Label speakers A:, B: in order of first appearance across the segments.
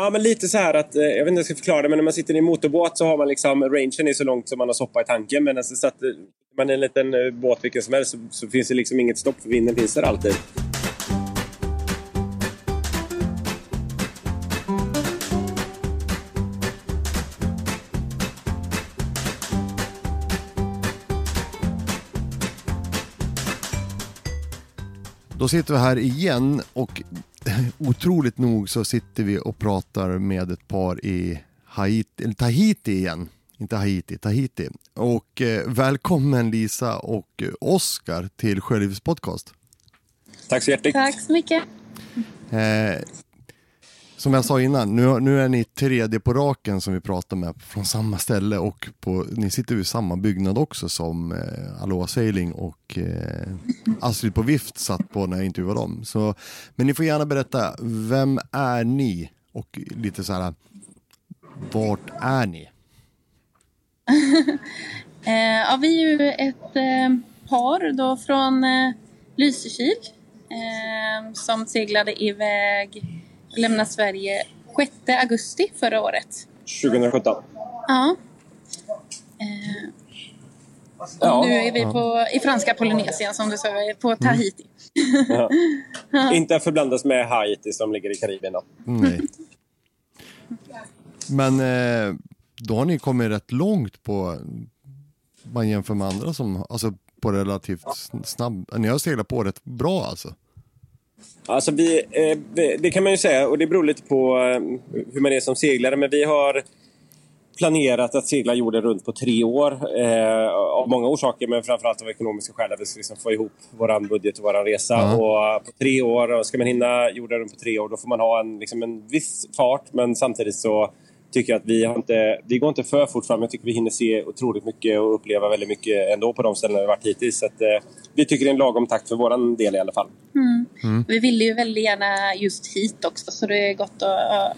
A: Nej, men lite så här att, eh, jag vet inte hur jag ska förklara det, men när man sitter i en motorbåt så har man liksom, rangen är så långt som man har soppa i tanken. Men alltså, så att eh, man är en liten eh, båt vilken som helst så, så finns det liksom inget stopp för vinden finns där alltid.
B: Då sitter vi här igen och otroligt nog så sitter vi och pratar med ett par i Haiti, eller Tahiti igen. Inte Haiti, Tahiti. Och eh, välkommen Lisa och Oskar till Sjölivets podcast.
A: Tack så hjärtligt.
C: Tack så mycket.
B: Eh, som jag sa innan, nu, nu är ni tredje på raken som vi pratar med från samma ställe och på, ni sitter i samma byggnad också som eh, Aloha Sailing och eh, Astrid på Vift satt på när jag intervjuade dem. Så, men ni får gärna berätta, vem är ni? Och lite så här, vart är ni?
C: Eh, ja, vi är ju ett eh, par då från eh, Lysekil eh, som seglade iväg lämnade Sverige 6 augusti förra året.
A: 2017.
C: Ja. Eh,
A: Ja.
C: Nu är vi på, i franska Polynesien som du sa, på Tahiti.
A: Ja. Inte att förblandas med Haiti som ligger i Karibien. Då.
B: Nej. Men eh, då har ni kommit rätt långt på, man jämför med andra som, alltså på relativt snabb, ni har seglat på rätt bra alltså.
A: Alltså vi, eh, det- det kan man ju säga och det beror lite på eh, hur man är som seglare. Men vi har planerat att segla jorden runt på tre år. Eh, av många orsaker men framförallt av ekonomiska skäl. Att vi ska liksom få ihop vår budget och vår resa.
B: Ja.
A: Och på tre år, ska man hinna jorden runt på tre år då får man ha en, liksom en viss fart. Men samtidigt så tycker jag att vi, har inte, vi går inte för fort fram. Jag tycker vi hinner se otroligt mycket och uppleva väldigt mycket ändå på de ställen vi varit hittills. Så att, eh, vi tycker det är en lagom takt för vår del i alla fall.
C: Vi ville ju väldigt gärna just hit också så det är gott att ha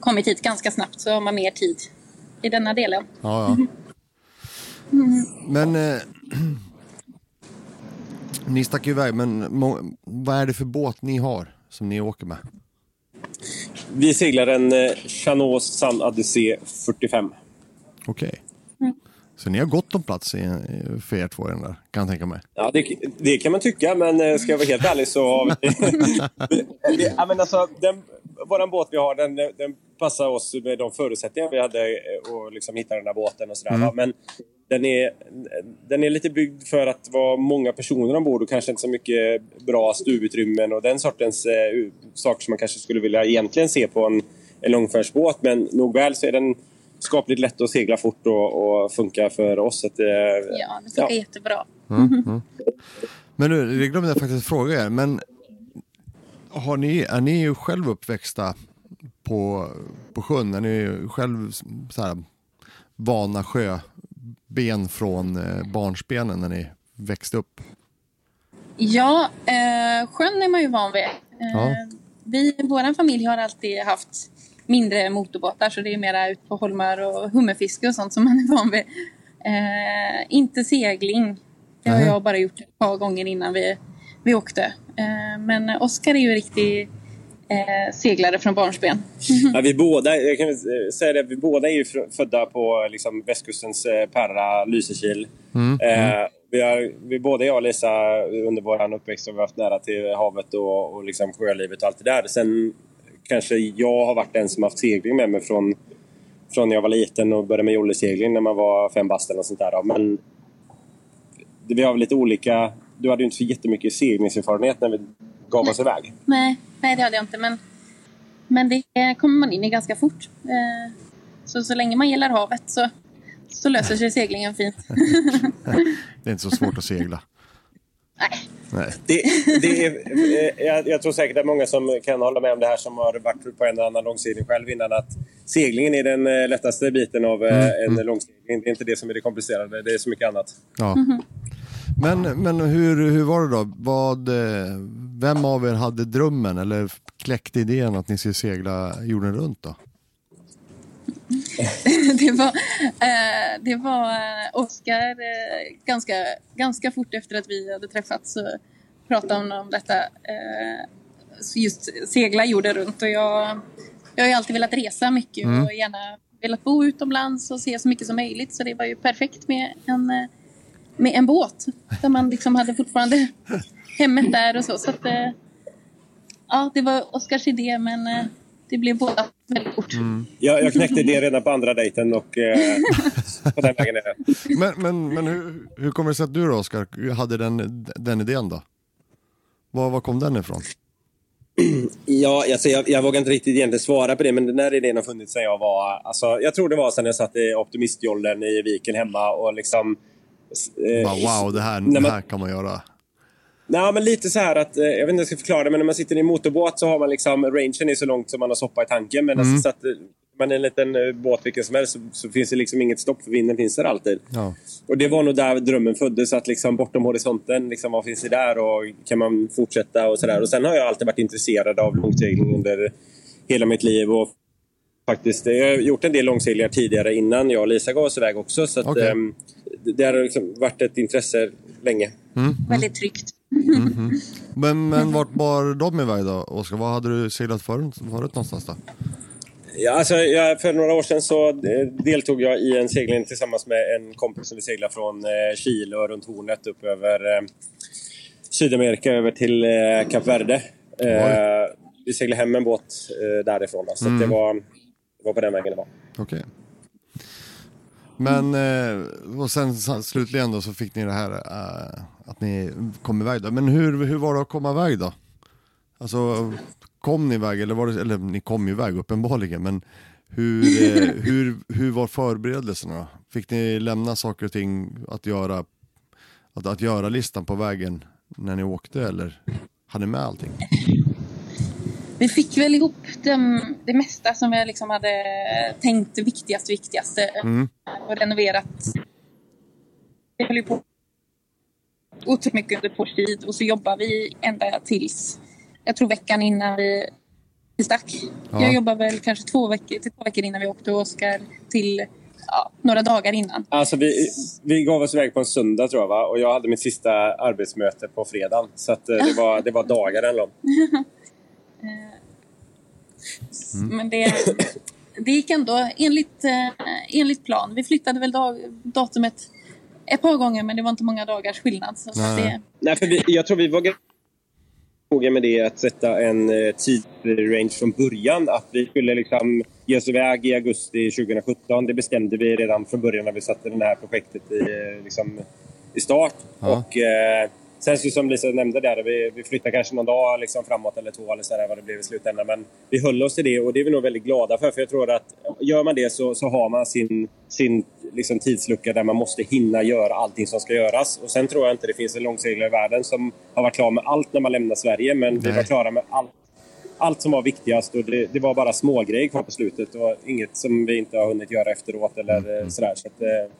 C: kommit hit ganska snabbt så har man mer tid i denna delen.
B: Ja, ja. Men eh, ni stack ju iväg, men må, vad är det för båt ni har som ni åker med?
A: Vi seglar en eh, Chanot Sun Odyssey 45.
B: Okej. Så ni har gott om plats i, för er två i den där, kan jag tänka mig.
A: Ja, det, det kan man tycka, men eh, ska jag vara helt ärlig så har vi... det, ja, men alltså, den, våran båt vi har, den, den passar oss med de förutsättningar vi hade eh, och liksom hitta den här båten och sådär. va. Men den är, den är lite byggd för att vara många personer ombord och kanske inte så mycket bra stuvutrymmen och den sortens eh, saker som man kanske skulle vilja egentligen se på en, en långfärdsbåt. Men nog väl så är den skapligt lätt att segla fort och, och funka för oss. Så att, eh,
C: Ja, det funkar jättebra.
B: Men nu, det glömde jag faktiskt fråga er, men har ni, är ni ju själv uppväxta på, på sjön? Är ni ju själv så här, vana sjöben från eh, barnsbenen när ni växte upp?
C: Ja, eh, sjön är man ju van vid. Eh,
B: Ja.
C: vi, vår familj har alltid haft mindre motorbåtar så det är mera ut på holmar och hummerfiske och sånt som man är van vid. Eh, inte segling. Det har jag bara gjort ett par gånger innan vi, vi åkte. Eh, men Oskar är ju riktig eh, seglare från barnsben.
A: Ja, vi båda, jag kan väl säga det, vi båda är ju födda på liksom, västkustens eh, Perra, Lysekil. Eh, vi, har, vi båda, jag och Lisa, under vår uppväxt har vi haft nära till havet och, och liksom sjölivet och allt det där. Sen kanske jag har varit den som haft segling med mig från, från när jag var liten och började med jollesegling när man var fem bast eller sånt där. Men det- vi har väl lite olika... Du hade ju inte så jättemycket seglingserfarenhet när vi gav oss iväg.
C: Nej, nej det hade jag inte. Men, men det kommer man in i ganska fort. Eh, så, så länge man gillar havet så, så löser sig seglingen fint.
B: Det är inte så svårt att segla.
C: nej.
B: Nej.
A: Det, det är, eh, jag, jag tror säkert att många som kan hålla med om det här som har varit på en eller annan långsegling själv innan att seglingen är den eh, lättaste biten av eh, en långsegling. Det är inte det som är det komplicerade, det är så mycket annat.
B: Ja. Men, men hur, hur var det då? Vad, eh, vem av er hade drömmen eller kläckte idén att ni skulle segla jorden runt då?
C: det var, eh, det var eh, Oskar eh, ganska, ganska fort efter att vi hade träffats så pratade han om detta. Eh, just segla jorden runt och jag jag har ju alltid velat resa mycket och gärna velat bo utomlands och se så mycket som möjligt. Så det var ju perfekt med en, med en båt. Där man liksom hade fortfarande hemmet där och så. så att, eh, ja, det var Oskars idé men eh, det blev båda väldigt fort.
A: Jag, jag knäckte det redan på andra dejten och eh, på den vägen är det.
B: Men, men, men hur, hur kommer det sig att du då Oskar hade den, den idén då? Var, var kom den ifrån?
A: Ja, alltså jag, jag vågar inte riktigt egentligen svara på det, men den här idén har funnits sedan jag var... Alltså, jag tror det var sedan jag satt i optimistjollen i viken hemma och liksom... eh,
B: Bara, wow, det här,
A: när
B: det
A: man-
B: här kan man göra.
A: Nej, men lite så här att, eh, jag vet inte hur jag ska förklara det, men när man sitter i en motorbåt så har man liksom, rangen är så långt som man har soppa i tanken. Men alltså, så att eh, man är en liten båt vilken som helst så, så finns det liksom inget stopp för vinden finns där alltid.
B: Ja.
A: Och det var nog där drömmen föddes, att liksom bortom horisonten, liksom, vad finns det där och kan man fortsätta och sådär. Och sen har jag alltid varit intresserad av långsegling under hela mitt liv. Och faktiskt, jag har gjort en del långseglingar tidigare innan jag och Lisa gav oss iväg också. Så att,
B: Okej.
A: ehm, det, har liksom varit ett intresse länge.
C: Väldigt tryggt.
B: Men, men vart bar de iväg då Oskar? Vad hade du seglat förut, förut någonstans då?
A: Ja, alltså, jag, för några år sedan så eh, deltog jag i en segling tillsammans med en kompis som vi seglade från eh, Chile och runt hornet upp över eh, Sydamerika över till eh, Kap Verde. Eh, vi seglade hem en båt eh, därifrån. Då, så att det, var, det var på den vägen det var.
B: Okej. Men, eh, och sen slutligen då så fick ni det här eh, att ni kom iväg då. Men hur, hur var det att komma iväg då? Alltså, kom ni iväg, eller var det, eller ni kom ju iväg uppenbarligen, men hur, eh, hur, hur var förberedelserna då? Fick ni lämna saker och ting att göra, att, att göra listan på vägen när ni åkte eller hade ni med allting?
C: Vi fick väl ihop det, det mesta som vi liksom hade tänkt det viktigaste, viktigaste. Och renoverat. Vi höll ju på otroligt mycket under kort tid och så jobbar vi ända tills, jag tror veckan innan vi vi stack.
B: Ja.
C: Jag jobbar väl kanske två veckor, till två veckor innan vi åkte och Oskar till ja, några dagar innan.
A: Alltså, vi, vi gav oss iväg på en söndag tror jag va? och jag hade mitt sista arbetsmöte på fredagen. Så att, eh, det, var, det var dagar den lång.
C: Men det, det gick ändå enligt, eh, enligt plan. Vi flyttade väl dag, datumet ett par gånger men det var inte många dagars skillnad. Så
B: Nej.
C: det,
A: Nej, för vi, jag tror vi var noga med det att sätta en eh, tidsrange från början. Att vi skulle liksom ge oss iväg i augusti 2017. Det bestämde vi redan från början när vi satte det här projektet i, eh, liksom, i start.
B: Ja.
A: Och, eh, sen så som Lisa nämnde där, vi, vi flyttade kanske någon dag liksom, framåt eller två eller så där, vad det blev i slutändan. Men vi höll oss till det och det är vi nog väldigt glada för. För jag tror att gör man det så, så har man sin, sin liksom, tidslucka där man måste hinna göra allting som ska göras. Och sen tror jag inte det finns en långseglare i världen som har varit klar med allt när man lämnar Sverige. Men vi
B: Nej.
A: var klara med allt allt som var viktigast och det, det var bara smågrejer kvar på slutet. Var inget som vi inte har hunnit göra efteråt eller eh, sådär. Så att, eh,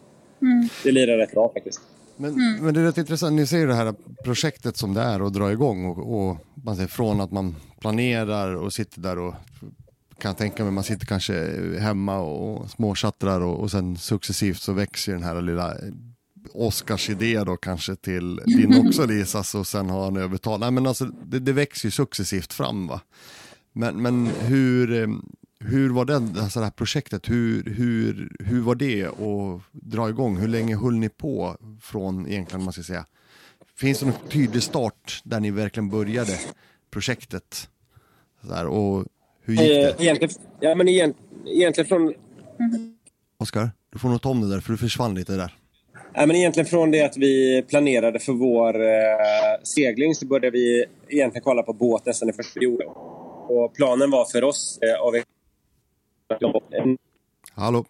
A: det lirar rätt bra faktiskt.
B: Men, men det är rätt intressant, ni ser ju det här projektet som det är att dra igång och, och man ser från att man planerar och sitter där och kan tänka mig, man sitter kanske hemma och småchattrar och, och sen successivt så växer den här lilla Oscars idé då kanske till din också Lisas och sen har han övertalat. Nej men alltså det, det växer ju successivt fram va. Men, men hur, eh, hur var det, alltså det här projektet, hur, hur, hur var det att dra igång? Hur länge höll ni på från egentligen, man ska säga? Finns det någon tydlig start där ni verkligen började projektet? Där, och hur gick det?
A: Eh, egentligen, ja, men egent, egentligen från
B: Oskar, du får nog ta om det där för du försvann lite där.
A: Ja, men egentligen från det att vi planerade för vår eh, segling så började vi egentligen kolla på båt nästan i första perioden. Och planen var för oss eh, av
B: Hallå?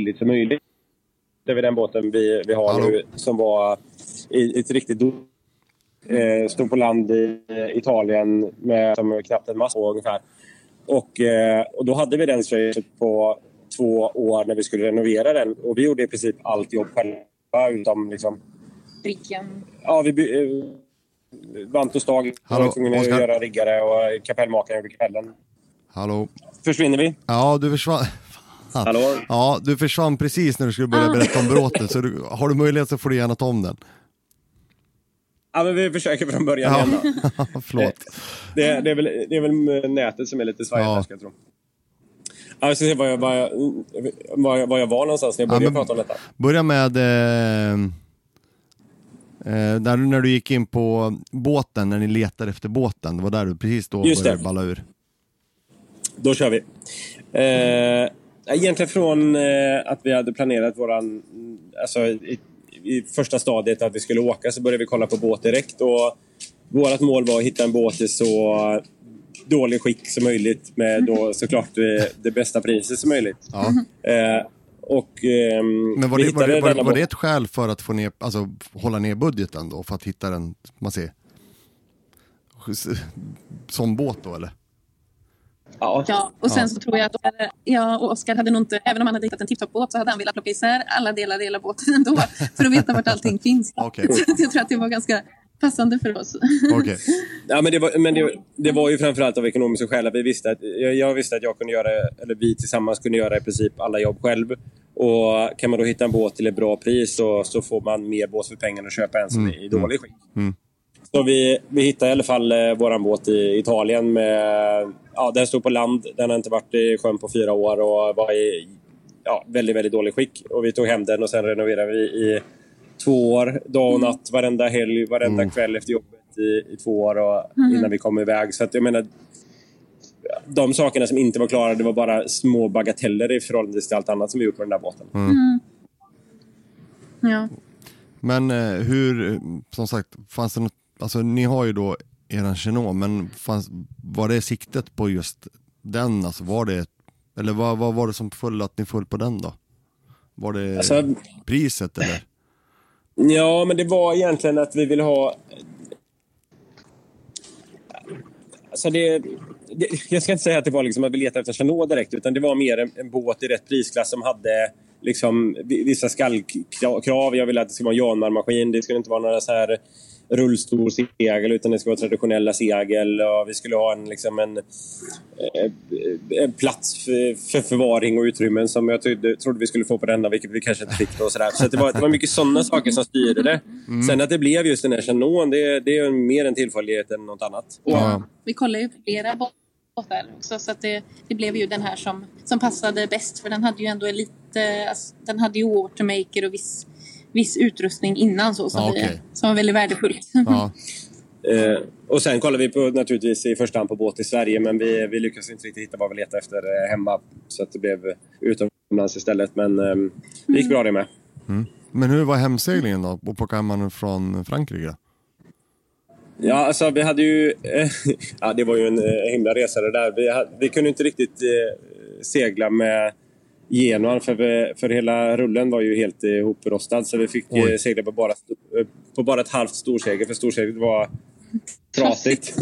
A: billigt som möjligt. Det är den båten vi, vi har
B: Hallå?
A: nu som var i ett riktigt. Eh, stod på land i Italien med som knappt en mast på ungefär. Och, eh, och då hade vi den på två år när vi skulle renovera den. Och vi gjorde i princip allt jobb själva utom liksom
C: riggen.
A: Ja, vi eh, vant och stag. Var tvungna att göra riggare och kapellmakaren gjorde kapellen.
B: Hallå?
A: Försvinner vi?
B: Ja, du försvann.
A: Hallå?
B: Ja, du försvann precis när du skulle börja berätta om bråtet, så du, har du möjlighet så får du gärna ta om den.
A: Ja, men vi försöker från början
B: Ja.
A: igen då.
B: Förlåt.
A: Det, det, är väl, det är väl nätet som är lite svajigt
B: Ja.
A: här, ska jag tro. Ja, jag ska se var jag, var, jag, var, jag, var jag var någonstans när jag började
B: Ja, men-
A: prata om detta.
B: Börja med eh, eh, där, när du gick in på båten, när ni letade efter båten. Det var där du precis då
A: Just
B: började
A: det.
B: balla ur.
A: Då kör vi. Eh, egentligen från eh, att vi hade planerat våran... Alltså i, i första stadiet att vi skulle åka så började vi kolla på båt direkt. Och vårt mål var att hitta en båt i så dålig skick som möjligt med då såklart det, det bästa priset som möjligt.
B: Ja.
A: Eh, och, ehm,
B: Men var det, var,
A: hittade
B: det, var, var det ett skäl för att få ner, alltså, hålla ner budgeten då? För att hitta den, man ser, som båt då eller?
A: Ja.
C: Ja, och sen
B: Ja.
C: så tror jag att jag och Oskar hade nog inte, även om han hade hittat en tipptopp-båt så hade han velat plocka isär alla delar i hela båten ändå för att veta vart allting finns.
B: Okej.
C: Så att jag tror att det var ganska passande för oss.
B: Okej.
A: Ja, men det var, men det, det var ju framförallt av ekonomiska skäl. Att vi visste att, jag, jag visste att jag kunde göra, eller vi tillsammans kunde göra i princip alla jobb själv. Och kan man då hitta en båt till ett bra pris så, så får man mer båt för pengarna och köpa en som är i dålig skick.
B: Mm.
A: Så vi, vi hittade i alla fall eh, våran båt i Italien. Med, ja, den stod på land. Den har inte varit i sjön på fyra år och var i ja, väldigt, väldigt dålig skick. Och vi tog hem den och sen renoverade vi i två år. Dag och natt, varenda helg, varenda kväll efter jobbet i, i två år och, innan vi kom iväg. Så att jag menar, de sakerna som inte var klara, det var bara små bagateller i förhållande till allt annat som vi gjort på den där båten.
C: Ja.
B: Men eh, hur, som sagt, fanns det något, alltså ni har ju då eran Genå, men fanns, var det siktet på just den? Alltså var det, eller vad, vad var det som föll att ni föll på den då? Var det
A: Alltså,
B: priset eller?
A: Ja, men det var egentligen att vi ville ha... Alltså det, det, jag ska inte säga att det var liksom att vi letade efter Chanot direkt, utan det var mer en, en båt i rätt prisklass som hade liksom vi- vissa skallkrav. Jag ville att det skulle vara en Janmar-maskin. Det skulle inte vara några så här rullstolssegel, utan det skulle vara traditionella segel. Och vi skulle ha en, liksom en, eh, en plats för, för förvaring och utrymmen som jag trodde, trodde vi skulle få på denna, vilket vi kanske inte fick. Då, och så där. så det, var, det var mycket sådana saker som styrde det. Sen att det blev just den här Chanon, det, det är mer en tillfällighet än något annat.
B: Ja.
C: Vi kollade ju på flera båtar också så att det, det blev ju den här som, som passade bäst för den hade ju ändå lite, alltså, den hade ju watermaker och viss, viss utrustning innan så som,
B: Ja,
C: vi,
B: okej.
C: som var väldigt värdefullt.
B: Ja,
A: Eh, och sen kollade vi på, naturligtvis i första hand på båt i Sverige, men vi, vi lyckades inte riktigt hitta vad vi letade efter eh, hemma. Så att det blev utomlands istället. Men eh, det gick bra det med.
B: men hur var hemseglingen då? Och plockade man från Frankrike? då?
A: Ja, alltså vi hade ju... Eh, ja, det var ju en eh, himla resa det där. Vi, hade, vi kunde inte riktigt eh, segla med Genuan för, vi, för hela rullen var ju helt ihoprostad. Så vi fick
B: Oj.
A: eh, segla på bara, eh, på bara ett halvt storsegel för storseglet var trasigt.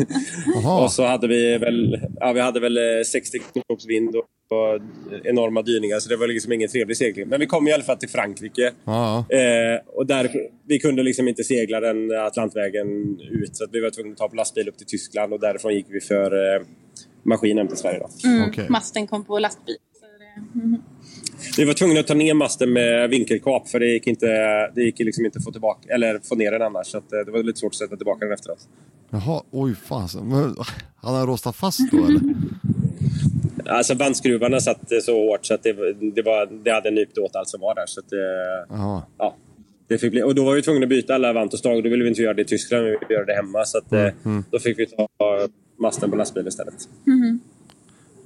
A: Och så hade vi väl, ja, vi hade väl eh, 60 knops vind och, och enorma dyningar. Så det var liksom ingen trevlig segling. Men vi kom i alla fall till Frankrike. Eh, och där, vi kunde liksom inte segla den Atlantvägen ut så att vi var tvungna att ta på lastbil upp till Tyskland och därifrån gick vi för eh, maskinen till Sverige. Då.
C: Mm,
B: Okej.
C: Masten kom på lastbil. Så det, mhm.
A: Vi var tvungna att ta ner masten med vinkelkap för det gick inte, det gick liksom inte att få, tillbaka, eller få ner den annars. Så att, eh, det var lite svårt att sätta tillbaka den efteråt.
B: jaha, oj fasen. Men, Han har rostat fast då eller?
A: Alltså bandskruvarna satt eh, så hårt så att det, det, var, det hade nypt åt allt som var där. Så att, eh,
B: Jaha,
A: ja, det fick bli, och då var vi tvungna att byta alla vant och stag. Då ville vi inte göra det i Tyskland, vi ville göra det hemma. Så att, eh, då fick vi ta masten på lastbil istället.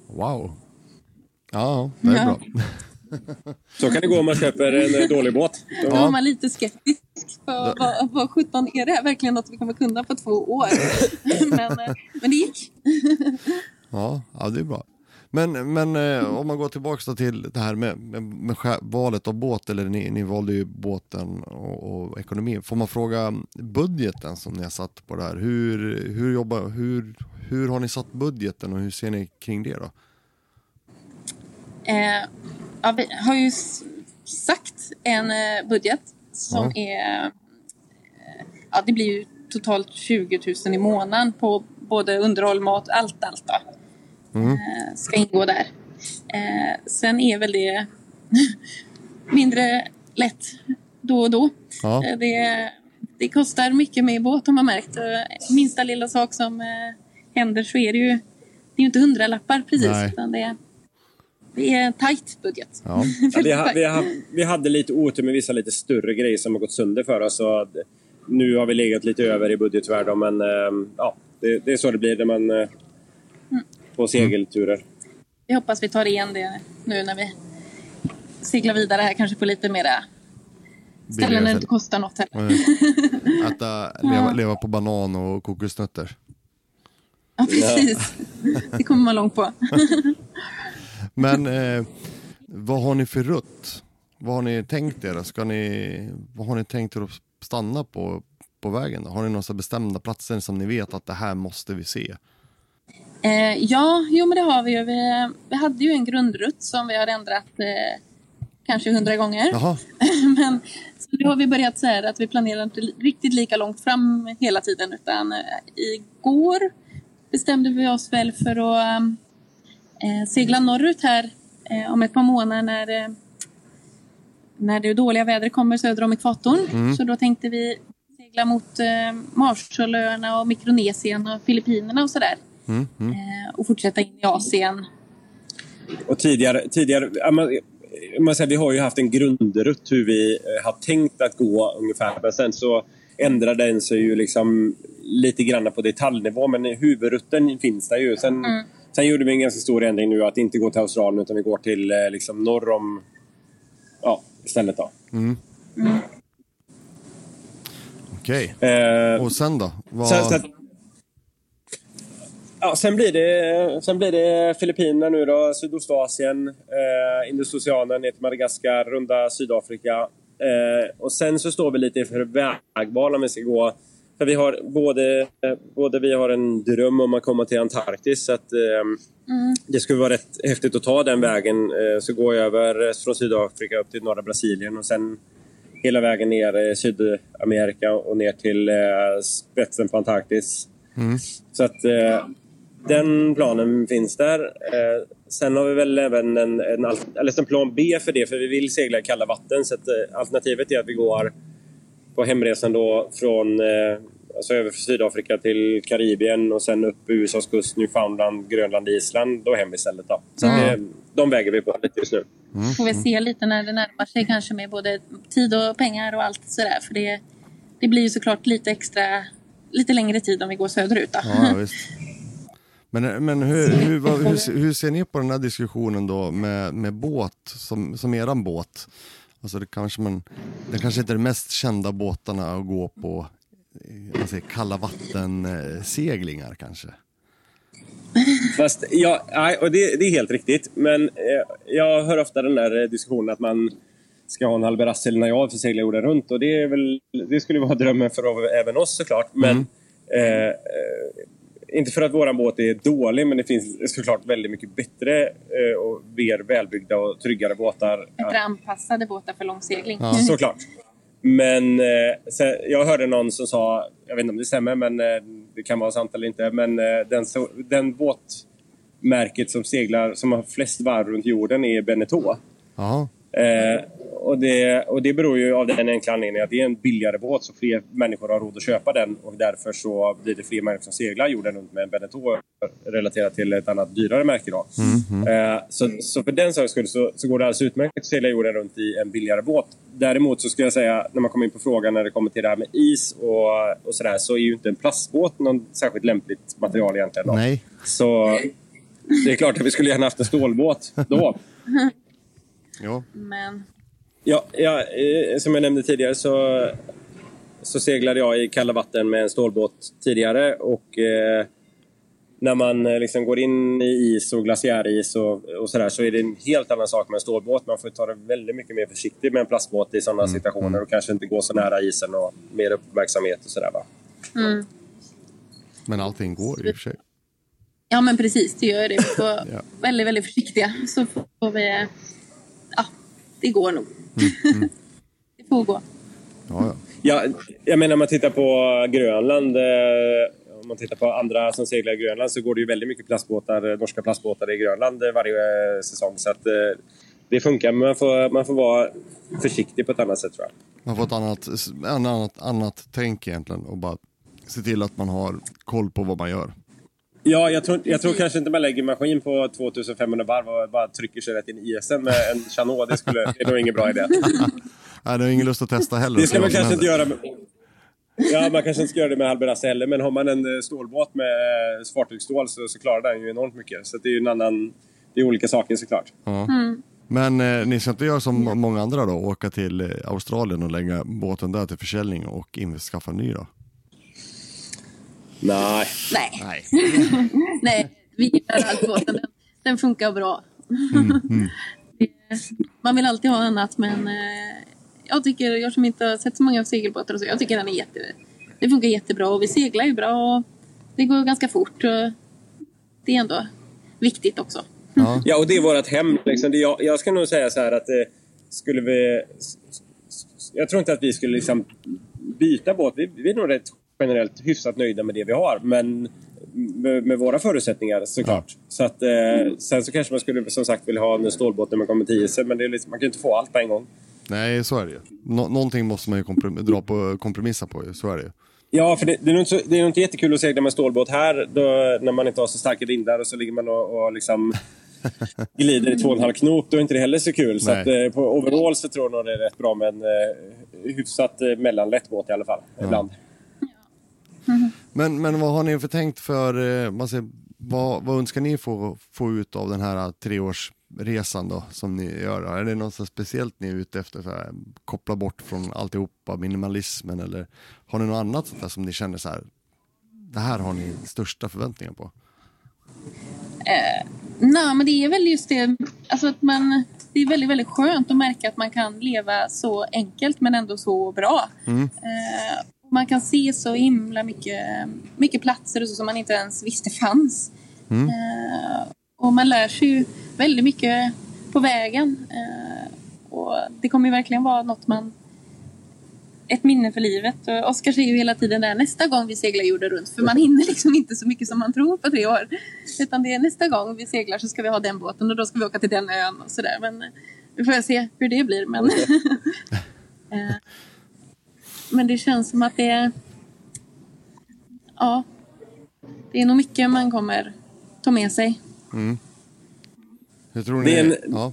B: wow. Ja, det är
C: Ja.
B: bra.
A: Så kan det gå om man köper en eh, dålig båt.
C: Då var man lite skeptisk. För vad, vad sjutton är det här verkligen något vi kommer kunna på två år? men, eh, men det gick.
B: Ja, ja det är bra. Men, men eh, om man går tillbaka till det här med, med, med valet av båt, eller ni, ni valde ju båten och, och ekonomin. Får man fråga budgeten som ni har satt på det här? Hur, hur, jobbar, hur, hur har ni satt budgeten och hur ser ni kring det då?
C: Eh, ja, vi har ju sagt en eh, budget som
B: Ja.
C: är... Eh, ja, det blir ju totalt 20 000 i månaden på både underhåll, mat, allt, allt då. Eh, ska ingå där. Sen är väl det mindre lätt då och då.
B: Ja.
C: Det, det kostar mycket med båt har man märkt. Minsta lilla sak som händer så är det ju det är ju inte hundralappar precis.
B: Nej.
C: Utan det, det är en tajt budget.
B: Ja.
A: Ja, vi, ha, vi, ha, vi hade lite otur med vissa lite större grejer som har gått sönder för oss. Så att nu har vi legat lite över i budget tyvärr. Då, men eh, ja, det, det är så det blir när man eh, på segelturer.
C: Vi hoppas vi tar igen det nu när vi seglar vidare här kanske på lite mera ställen där det inte kostar något heller.
B: Äta, leva, leva på banan och kokosnötter.
C: Ja, precis. Det kommer man långt på.
B: Men eh, vad har ni för rutt? Vad har ni tänkt er? Ska ni, vad har ni tänkt er att stanna på, på vägen? Då? Har ni några bestämda platser som ni vet att det här måste vi se?
C: Eh, ja, jo men det har vi ju. Vi, vi hade ju en grundrutt som vi har ändrat eh, kanske hundra gånger. Men så nu har vi börjat här att vi planerar inte riktigt lika långt fram hela tiden utan eh, igår bestämde vi oss väl för att eh, segla norrut här eh, om ett par månader när, eh, när det dåliga vädret kommer söder om ekvatorn. Så då tänkte vi segla mot eh, Marshallöarna och Mikronesien och Filippinerna och sådär.
B: mm, mm.
C: Eh, och fortsätta in i Asien.
A: Och tidigare, tidigare man, man säger, vi har ju haft en grundrutt hur vi eh, har tänkt att gå ungefär. Men sen så ändrade den sig ju liksom lite grann på detaljnivå. Men huvudrutten finns där ju. Sen, sen gjorde vi en ganska stor ändring nu att inte gå till Australien utan vi går till eh, liksom norr om... Ja, istället då.
B: okej.
A: Eh,
B: Och sen då? Vad,
A: Sen, sen, ja, sen, blir det, sen blir det Filippinerna nu då, Sydostasien, eh, Indosoceanen ner till Madagaskar, runda Sydafrika. Eh, och sen så står vi lite inför vägval om vi ska gå. För vi har både, både vi har en dröm om att komma till Antarktis. Så att, eh, Det skulle vara rätt häftigt att ta den vägen. Eh, så gå över eh, från Sydafrika upp till norra Brasilien och sen hela vägen ner i Sydamerika och ner till eh, spetsen på Antarktis. Så att eh, den planen finns där. Eh, sen har vi väl även en, en, eller en plan B för det, för vi vill segla i kalla vatten. Så att, eh, alternativet är att vi går på hemresan då från eh, alltså över Sydafrika till Karibien och sen upp USAs kust, Newfoundland, Grönland, Island och hem istället. Då. Så att det, de väger vi på lite just nu.
C: Får vi se lite när det närmar sig kanske med både tid och pengar och allt sådär. För det, det blir ju såklart lite extra, lite längre tid om vi går söderut då.
B: Ja, visst. Men, men hur, hur, hur, hur ser ni på den här diskussionen då med, med båt, som, som eran båt? Alltså det kanske man, det kanske inte är de mest kända båtarna att gå på eh, säger, kalla vatten eh, kanske.
A: Fast, ja, och det, det är helt riktigt. Men eh, jag hör ofta den där diskussionen att man ska ha en rassel när jag för segla jorden runt. Och det, är väl, det skulle vara drömmen för även oss såklart. Men eh, eh, inte för att våran båt är dålig, men det finns såklart väldigt mycket bättre eh, och mer välbyggda och tryggare båtar.
C: Bättre anpassade båtar för långsegling.
B: Ja.
A: Såklart. Men eh, sen, jag hörde någon som sa, jag vet inte om det stämmer, men eh, det kan vara sant eller inte. Men den, så, den båtmärket som seglar, som har flest varv runt jorden är Beneteau. Eh, och, det, och det beror ju av den enkla anledningen att det är en billigare båt så fler människor har råd att köpa den och därför så blir det fler människor som seglar jorden runt med en Beneteau relaterat till ett annat dyrare märke. Då. Eh, så, så för den sakens skull så, så går det alldeles utmärkt att segla jorden runt i en billigare båt. Däremot så skulle jag säga när man kommer in på frågan när det kommer till det här med is och, och sådär så är ju inte en plastbåt någon särskilt lämpligt material egentligen. Då.
B: nej.
A: Så det är klart att vi skulle gärna haft en stålbåt då.
B: Ja.
C: Men
A: Ja, ja eh, som jag nämnde tidigare så, så seglade jag i kalla vatten med en stålbåt tidigare. Och eh, när man eh, liksom går in i is och glaciäris och, och sådär så är det en helt annan sak med en stålbåt. Man får ta det väldigt mycket mer försiktigt med en plastbåt i sådana situationer och kanske inte gå så nära isen och mer uppmärksamhet och sådär. Va?
C: mm.
B: Men allting går i och för sig.
C: Ja men precis, det gör det. Vi får
B: Ja.
C: väldigt, väldigt försiktiga. Så får vi... Ja, det går nog. Det får gå.
B: Ja, ja.
A: Ja, jag menar om man tittar på Grönland. Eh, om man tittar på andra som seglar i Grönland så går det ju väldigt mycket plastbåtar, eh, norska plastbåtar i Grönland eh, varje eh, säsong. Så att, eh, det funkar, men man får, man får vara försiktig på ett annat sätt tror jag.
B: Man får ett annat, annat, annat tänk egentligen och bara se till att man har koll på vad man gör.
A: Ja, jag tror, jag tror kanske inte man lägger maskin på 2500 varv och bara trycker sig rätt in i isen med en Chanot. Det, skulle, det är nog ingen bra idé.
B: Nej, det har ingen lust att testa heller.
A: Det ska man kanske inte göra med... Ja, man kanske inte ska göra det med Alberasse heller, men har man en eh, stålbåt med eh, fartygsstål så, så klarar den ju enormt mycket. Så det är ju en annan... Det är olika saker såklart.
B: Ja. Men eh, ni ska inte göra som många andra då, åka till eh, Australien och lägga båten där till försäljning och skaffa en ny då?
A: Nej.
C: Nej,
B: Nej.
C: nej vi gillar alpbåten. Den, den funkar bra. Det- Man vill alltid ha annat men eh, jag tycker, jag som inte har sett så många segelbåtar och så, jag tycker den är jätte, det funkar jättebra och vi seglar ju bra och det går ganska fort. Och det är ändå viktigt också.
B: Ja.
A: Ja, och det är vårt hem. Liksom. Jag, jag ska nog säga så här att eh, skulle vi... Jag tror inte att vi skulle liksom byta båt. Vi, vi är nog rätt generellt hyfsat nöjda med det vi har. Men med, med våra förutsättningar såklart. Så att, eh, sen så kanske man skulle som sagt vilja ha en stålbåt när man kommer till isen. Men det är liksom, man kan ju inte få allt på en gång.
B: Nej, så är det ju. Nå- någonting måste man ju dra på, kompromissa på ju, så är det ju.
A: Ja, för det, det, är nog inte, så- det är inte jättekul att segla med stålbåt här då, när man inte har så starka vindar och så ligger man och, och liksom glider i två och en halv knop. Då är inte det heller så kul. Så
B: Nej.
A: att, eh, på overall så tror jag nog det är rätt bra med en eh, hyfsat eh, mellanlätt båt i alla fall. Ibland.
B: Men, men vad har ni för tänkt för, eh, man säger, vad, vad önskar ni få, få ut av den här eh, treårsresan då, som ni gör? Är det något speciellt ni är ute efter? Så här, koppla bort från alltihopa, minimalismen eller har ni något annat sånt där som ni känner så här, det här har ni största förväntningar på?
C: Nej, men det är väl just det, alltså att man, det är väldigt, väldigt skönt att märka att man kan leva så enkelt men ändå så bra. Eh, man kan se så himla mycket, mycket platser och så som man inte ens visste fanns. Eh, och man lär sig ju väldigt mycket på vägen. Eh, och det kommer ju verkligen vara något man ett minne för livet. Och Oskar säger ju hela tiden där nästa gång vi seglar jorden runt. För man hinner liksom inte så mycket som man tror på tre år. Utan det är nästa gång vi seglar så ska vi ha den båten och då ska vi åka till den ön och sådär. Men eh, vi får se hur det blir. Men, Eh, men det känns som att det är... Ja. Det är nog mycket man kommer ta med sig.
B: Hur tror ni?
A: Det är en-
B: ja.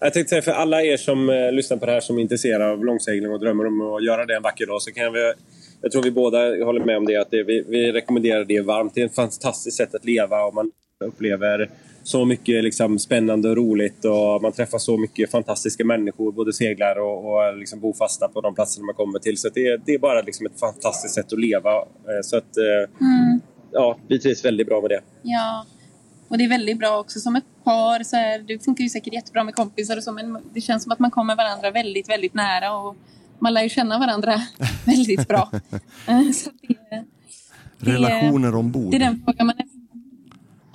A: Jag tänkte säga för alla er som eh, lyssnar på det här som är intresserade av långsegling och drömmer om att göra det en vacker dag så kan vi jag tror vi båda håller med om det. Att det, vi, vi rekommenderar det varmt. Det är ett fantastiskt sätt att leva och man upplever så mycket liksom, spännande och roligt och man träffar så mycket fantastiska människor, både seglare och, och liksom bofasta på de platserna man kommer till. Så det, är- det är bara liksom ett fantastiskt sätt att leva. Eh, Så att, eh, ja, vi trivs väldigt bra med det.
C: Ja, och det är väldigt bra också som ett par. Så här, det funkar ju säkert jättebra med kompisar och så, men det känns som att man kommer varandra väldigt, väldigt nära och man lär ju känna varandra väldigt bra. Eh, så det, det,
B: Relationer ombord.
C: det är den frågan man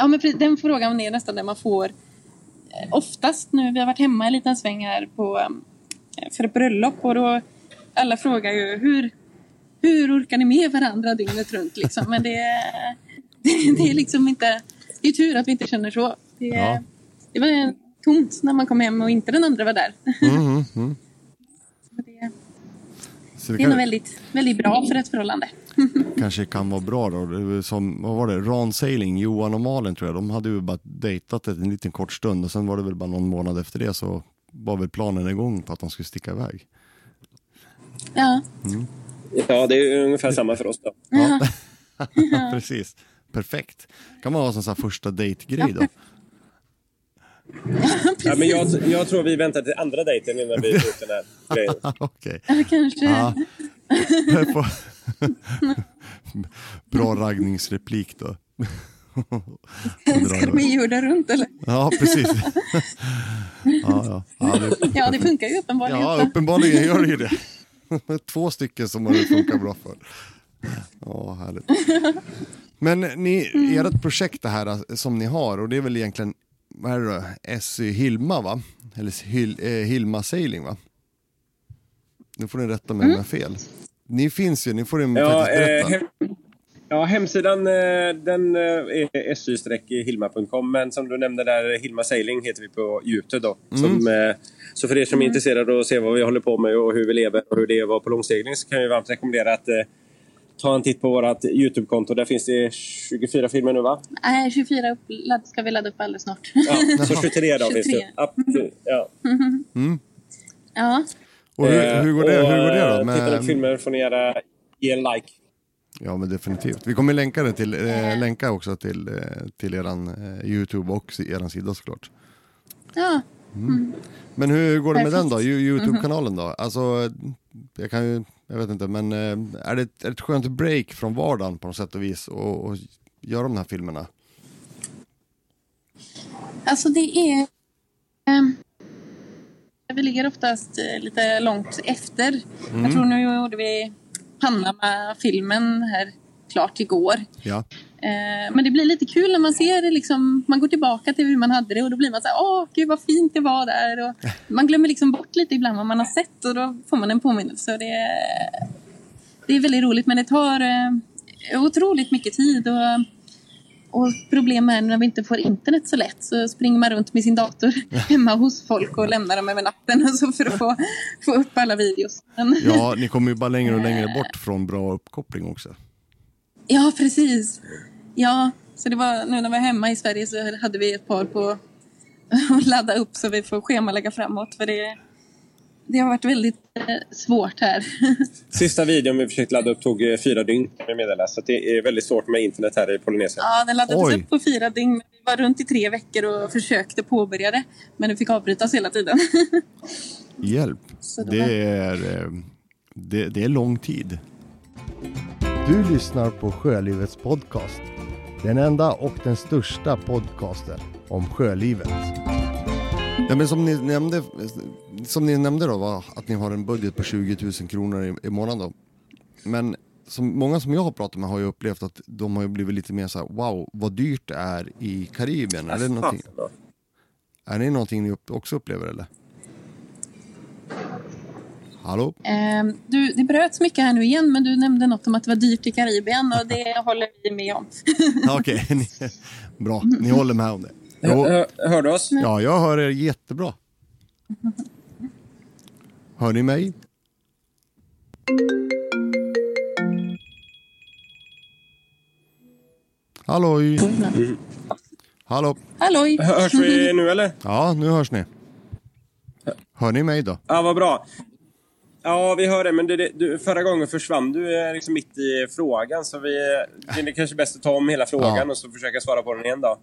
C: Ja, men den frågan är nästan den man får eh, oftast nu. Vi har varit hemma en liten sväng här på, eh, för ett bröllop och då alla frågar ju hur, hur orkar ni med varandra dygnet runt liksom? Men det, det är liksom inte... Det är tur att vi inte känner så. Det,
B: Ja.
C: det var tomt när man kom hem och inte den andra var där.
B: Mm, mm, mm.
C: Så det,
B: Så det
C: det är nog väldigt, väldigt bra för ett förhållande.
B: kanske kan vara bra då. Som, vad var det, Ran Sailing, Johan och Malin tror jag, de hade ju bara dejtat en liten kort stund och sen var det väl bara någon månad efter det så var väl planen igång på att de skulle sticka iväg.
C: Ja,
A: Ja, det är ungefär samma för oss. Då.
B: Ja. Precis, perfekt. Kan man ha som så här första dejtgrej då?
A: Ja, men jag, jag tror vi väntar till andra dejten innan vi tar ut den här grejen.
B: Okej.
C: ja kanske.
B: Ja. Bra raggningsreplik då.
C: Ska vi jorden runt eller?
B: Ja, precis. Ja, ja. Ja, det,
C: Ja, det funkar ju uppenbarligen.
B: ja, uppenbarligen gör det ju det. Två stycken som har det funkar bra för. Ja, härligt. Men ni, ert projekt det här som ni har, och det är väl egentligen, vad är det då, SY Hilma va? Eller Hil, eh, Hilma Sailing va? Nu får ni rätta mig om jag har fel. Ni finns ju, ni får ju
A: Ja,
B: faktiskt
A: eh,
B: berätta.
A: hem, ja, hemsidan eh, den eh, är sy-hilma.com men som du nämnde där, Hilma Sailing heter vi på Youtube då. Som, eh, så för er som är intresserade av att se vad vi håller på med och hur vi lever och hur det är att vara på långsegling så kan jag varmt rekommendera att eh, ta en titt på vårt Youtube-konto. Där finns det 24 filmer nu va?
C: Nej, 24 upp, ladd- ska vi ladda upp alldeles snart.
A: Ja, så 23 då finns
C: 23.
A: det. Up ja.
C: ja.
B: Och hur,
A: Eh,
B: hur, går det,
A: och,
B: hur går det då?
A: eh, Tittar ni på
B: Med,
A: filmer får ni gärna ge en like.
B: ja men definitivt. Vi kommer länka det till, eh, länka också till, eh, till eran eh, Youtube och eran sida såklart.
C: ja.
B: Men hur går det med den då? Yo- Youtube-kanalen då? Alltså, jag kan ju, jag vet inte, men eh, är det, ett- är det ett skönt break från vardagen på något sätt och vis och, och göra de här filmerna?
C: Alltså det är... ehm, vi ligger oftast eh, lite långt efter. Jag tror nu gjorde vi Panama-filmen här klart igår.
B: Ja.
C: Eh, men det blir lite kul när man ser det liksom, man går tillbaka till hur man hade det och då blir man så här, åh gud vad fint det var där. Och man glömmer liksom bort lite ibland vad man har sett och då får man en påminnelse. Det, är, det är väldigt roligt men det tar eh, otroligt mycket tid. Och, och problem är när vi inte får internet så lätt så springer man runt med sin dator hemma hos folk och lämnar dem över natten och så för att få, få upp alla videos.
B: Ja, ni kommer ju bara längre och längre bort från bra uppkoppling också.
C: Ja, precis. Ja, så det var nu när vi var hemma i Sverige så hade vi ett par på att ladda upp så vi får schemalägga framåt. För det, det har varit väldigt eh, svårt här.
A: Sista videon vi försökte ladda upp tog eh, fyra dygn kan meddela. Så det är väldigt svårt med internet här i Polynesien.
C: Ja, den laddades
B: Oj.
C: upp på fyra dygn. Vi var runt i tre veckor och försökte påbörja det. Men det fick avbrytas hela tiden.
B: Hjälp.
C: Det
B: är, eh, det, det är lång tid. Du lyssnar på Sjölivets podcast. Den enda och den största podcasten om sjölivet. Ja, men som, ni nämnde, som ni nämnde då var att ni har en budget på 20 000 kronor i, i månaden då. Men som, många som jag har pratat med har ju upplevt att de har ju blivit lite mer så här: wow vad dyrt det är i Karibien. Är det någonting, är det någonting ni också upplever eller? Hallå?
C: Ehm, du, det bröts mycket här nu igen, men du nämnde något om att det var dyrt i Karibien och det håller vi med om.
B: Ja, Okej, ni- bra. Ni håller med om det. Jo,
A: Hör, du oss?
B: ja, jag hör er jättebra. Hör ni mig? Halloj! Hallå?
C: Halloj!
A: Hör- Hörs vi nu eller?
B: Ja, nu hörs ni. Hör ni mig då?
A: Ja, vad bra. Ja, vi hör det. Men det, du, förra gången försvann du eh, liksom mitt i frågan. Så vi, det är kanske bäst att ta om hela frågan
B: Ja.
A: och så försöka svara på den igen då.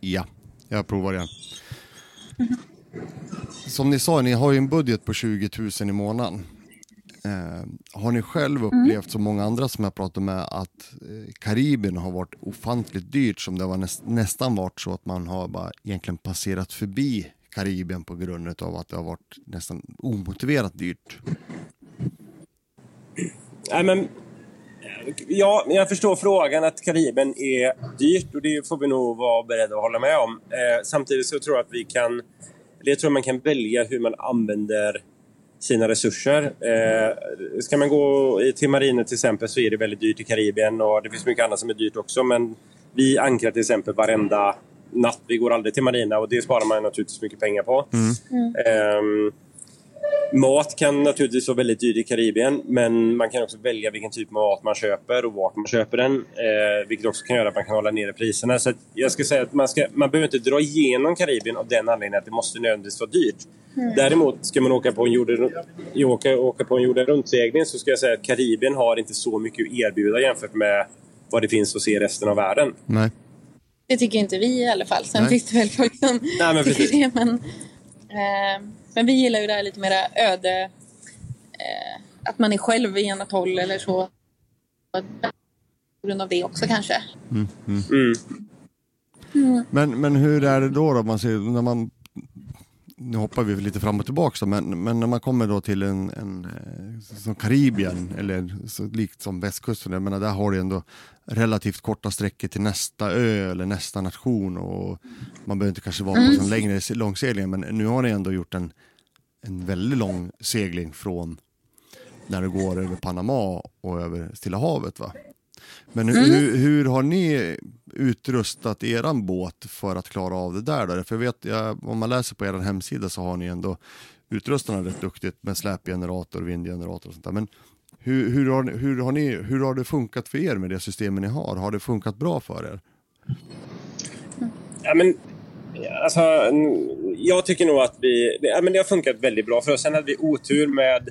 B: Ja, jag provar igen. Som ni sa, ni har ju en budget på 20 000 i månaden. Eh, har ni själv upplevt, som många andra som jag pratat med, att eh, Karibien har varit ofantligt dyrt som det var näst, nästan varit så att man har bara egentligen passerat förbi Karibien på grund av att det har varit nästan omotiverat dyrt.
A: Nej, men... Ja, jag förstår frågan att Karibien är dyrt och det får vi nog vara beredda att hålla med om. Eh, samtidigt så tror jag att vi kan... Jag tror man kan välja hur man använder sina resurser. Eh, ska man gå till marinen till exempel så är det väldigt dyrt i Karibien och det finns mycket annat som är dyrt också men vi ankrar till exempel varenda natt. Vi går aldrig till marina och det sparar man naturligtvis mycket pengar på. Ehm, Mat kan naturligtvis vara väldigt dyrt i Karibien men man kan också välja vilken typ av mat man köper och vart man köper den. Eh, vilket också kan göra att man kan hålla nere priserna. Så jag ska säga att man, ska, man behöver inte dra igenom Karibien av den anledningen att det måste nödvändigtvis vara dyrt. Däremot ska man åka på en jorden, åka, åka på en jorden runt-segling så ska jag säga att Karibien har inte så mycket att erbjuda jämfört med vad det finns att se i resten av världen.
B: Nej.
C: Det tycker inte vi i alla fall. Sen
B: Nej.
C: finns det väl folk som
A: Nej, men
C: tycker
A: precis.
C: det. Men, eh, men vi gillar ju det här lite mera öde. Eh, att man är själv i en atoll eller så. På grund av det också kanske.
A: Mm.
B: Men, men hur är det då, då man ser, när man nu hoppar vi lite fram och tillbaka men, men när man kommer då till en, en eh, som Karibien eller så likt som västkusten, jag menar där har du ändå relativt korta sträckor till nästa ö eller nästa nation och man behöver inte kanske vara på sån längre se- långsegling men nu har ni ändå gjort en, en väldigt lång segling från när det går över Panama och över Stilla havet va? Men hur, hur, hur har ni utrustat eran båt för att klara av det där? Då? För jag vet, jag, om man läser på er hemsida så har ni ändå utrustat den rätt duktigt med släpgenerator, vindgenerator och sånt där. Men Hur, hur, har, hur, har ni, hur har det funkat för er med det systemet ni har? Har det funkat bra för er?
A: Ja, men, alltså, jag tycker nog att vi, ja, men det har funkat väldigt bra för oss. Sen hade vi otur med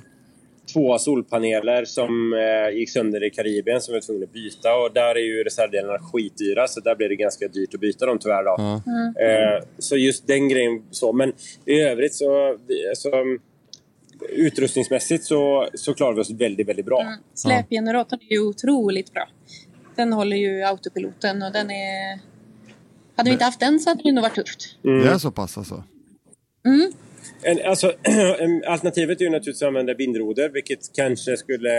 A: två solpaneler som eh, gick sönder i Karibien som vi var tvungna att byta och där är ju reservdelarna skitdyra så där blir det ganska dyrt att byta dem tyvärr. Då.
B: Ja.
A: Eh, så just den grejen så. Men i övrigt så, så utrustningsmässigt så, så klarar vi oss väldigt, väldigt bra.
C: Mm. Släpgeneratorn är ju otroligt bra. Den håller ju autopiloten och den är... Hade vi inte haft den så hade det nog varit tufft.
B: Det är så pass alltså?
C: Mm.
A: En, alltså, en- alternativet är ju naturligtvis att använda vindroder, vilket kanske skulle...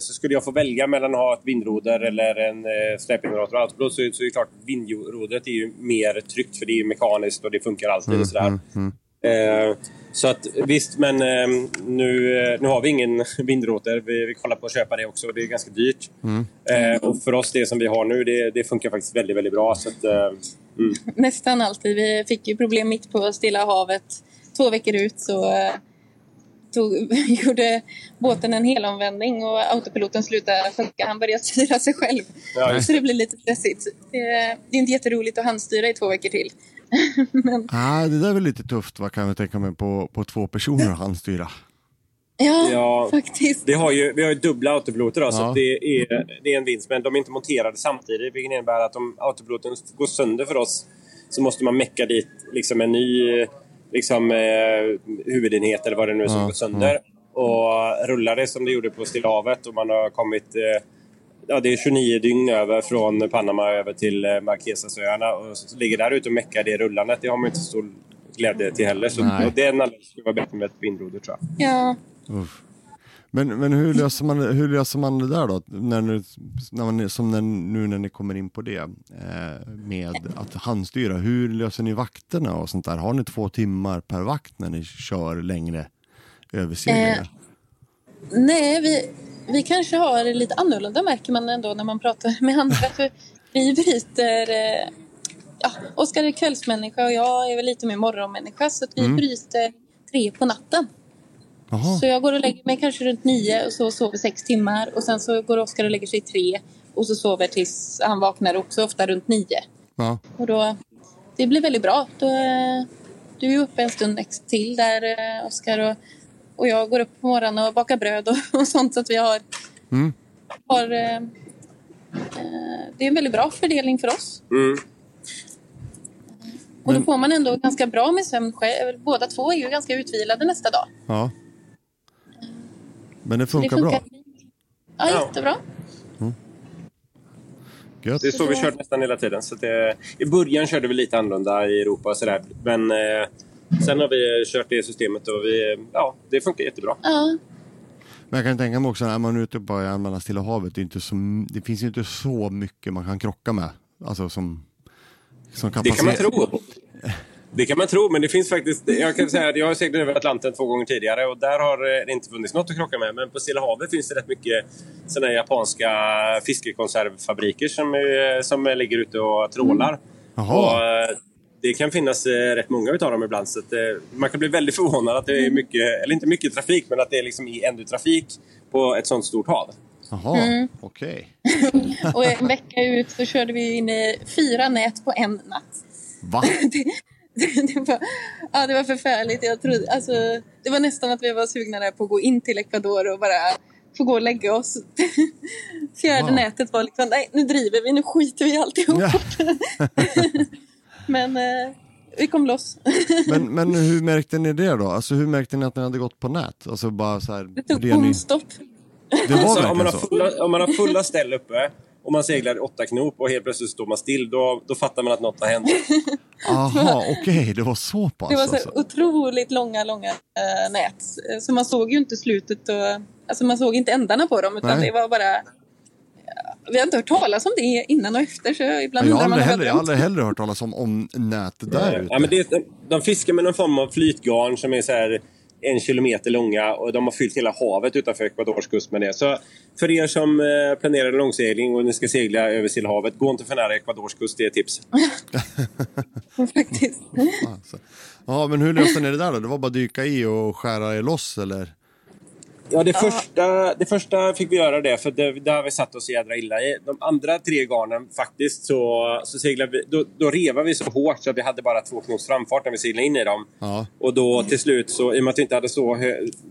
A: Så skulle jag få välja mellan att ha ett vindroder eller en eh, släpgenerator och autopilot så, så är det klart vindrodret är ju mer tryggt för det är ju mekaniskt och det funkar alltid och sådär.
B: Mm, mm.
A: Eh, så att visst, men eh, nu, nu har vi ingen vindrotor. Vi, vi kollar på att köpa det också. Det är ganska dyrt.
B: Mm.
A: Eh, och för oss, det som vi har nu, det, det funkar faktiskt väldigt, väldigt bra. Så att, eh, mm.
C: Nästan alltid. Vi fick ju problem mitt på Stilla havet. Två veckor ut så eh, tog, gjorde båten en helomvändning och autopiloten slutade funka. Han började styra sig själv.
A: Ja,
C: så det blir lite stressigt. Det, det är inte jätteroligt att handstyra i två veckor till. Men
B: Ah, det där är väl lite tufft, vad kan jag tänka mig, på, på två personer att handstyra.
C: ja,
A: Ja.
C: faktiskt.
A: Vi har ju, vi har ju dubbla autopiloter då, så
B: Ja.
A: att det, är, det är en vinst. Men de är inte monterade samtidigt, vilket innebär att om autopiloten går sönder för oss så måste man mecka dit liksom en ny liksom, eh, huvudenhet eller vad det nu är som går sönder. Och rullar det som det gjorde på Stilla havet och man har kommit eh, Ja, det är 29 dygn över från Panama över till eh, Marquesasöarna och så ligger där ute och meckar det rullandet. Det har man inte så stor glädje till heller. Så
B: Nej.
A: det är en anledning skulle vara bättre med ett vindroder tror jag.
C: Ja.
B: Uff. Men, men hur, löser man, hur löser man det där då? När, ni- när man, som när, nu när ni kommer in på det eh, med att handstyra. Hur löser ni vakterna och sånt där? Har ni två timmar per vakt när ni kör längre överseglingar?
C: Eh, Nej, vi, vi kanske har det lite annorlunda märker man ändå när man pratar med andra. För vi bryter... Eh, ja, Oskar är kvällsmänniska och jag är väl lite mer morgonmänniska. Så att vi
B: Mm.
C: bryter tre på natten.
B: Jaha,
C: Så jag går och lägger mig kanske runt nio och så sover sex timmar. Och sen så går Oskar och lägger sig tre och så sover tills han vaknar också ofta runt nio.
B: ja.
C: Och då, det blir väldigt bra. Då, du är uppe en stund till där, eh, Oskar. Och, och jag går upp på morgonen och bakar bröd och, och sånt. Så att vi har...
B: Mm.
C: har eh, eh, det är en väldigt bra fördelning för oss.
A: Mm.
C: Och då får man ändå ganska bra med sömn själv. Båda två är ju ganska utvilade nästa dag.
B: ja. Men det
C: Så
B: funkar, bra.
C: Ja, jättebra.
B: Gött.
A: Det är så vi kört nästan hela tiden. Så det, I början körde vi lite annorlunda i Europa och sådär. Men eh, sen har vi kört det systemet och vi, ja, det funkar jättebra.
C: Ja,
B: Men jag kan tänka mig också när man är ute på allmänna Stilla havet, det, är inte så, det finns ju inte så mycket man kan krocka med. Alltså som, som kan
A: Det kan man tro. Det kan man tro, men det finns faktiskt... Jag kan säga att jag har seglat över Atlanten två gånger tidigare och där har det inte funnits något att krocka med. Men på Stilla havet finns det rätt mycket såna här japanska fiskekonservfabriker som, eh, som ligger ute och trålar.
B: Jaha.
A: Och, eh, det kan finnas eh, rätt många utav dem ibland. Så att, eh, man kan bli väldigt förvånad att det är mycket, eller inte mycket trafik, men att det är liksom i ändå trafik på ett sånt stort hav.
B: Jaha,
C: Mm.
B: okej.
C: och en vecka ut så körde vi in i fyra nät på en natt.
B: Va?
C: det, det, var, ja, det var förfärligt. Jag trodde, alltså, det var nästan att vi var sugna där på att gå in till Ecuador och bara få gå och lägga oss. Fjärde
B: Wow.
C: nätet var liksom, nej nu driver vi, nu skiter vi i alltihop.
B: Ja.
C: Men eh, vi kom loss.
B: Men, men hur märkte ni det då? Alltså hur märkte ni att ni hade gått på nät? Alltså bara så här,
C: Det tog bomstopp.
B: Det var
A: Så om, man har fulla, om man har fulla ställ uppe och man seglar åtta knop och helt plötsligt står man still, då, då fattar man att något har hänt.
B: Aha, okej, det var så pass
C: Det var så
B: alltså.
C: otroligt långa, långa eh, nät. Så man såg ju inte slutet och, alltså man såg inte ändarna på dem utan
B: Nej.
C: det var bara ja, vi har inte hört talas om det innan och efter så ibland
B: Jag
C: undrar man
B: heller, jag
C: har
B: aldrig heller hört talas om, om nät där ute.
A: Ja, men det, de, de fiskar med någon form av flytgarn som är så här en kilometer långa och de har fyllt hela havet utanför Ecuadors kust med det. Så för er som eh, planerar en långsegling och ni ska segla över Stilla havet, gå inte för nära Ecuadors kust, det är ett tips.
C: faktiskt.
B: Ja, men hur löste ni det där då? Det var bara att dyka i och skära er loss eller?
A: Ja, det, Första, det första fick vi göra det, för det, det har vi satt oss jädra illa i. De andra tre garnen faktiskt så, så seglade vi, då, då revade vi så hårt så att vi hade bara två knops framfart när vi seglade in i dem.
B: Ja.
A: Och då till slut, så, i och med att vi inte hade så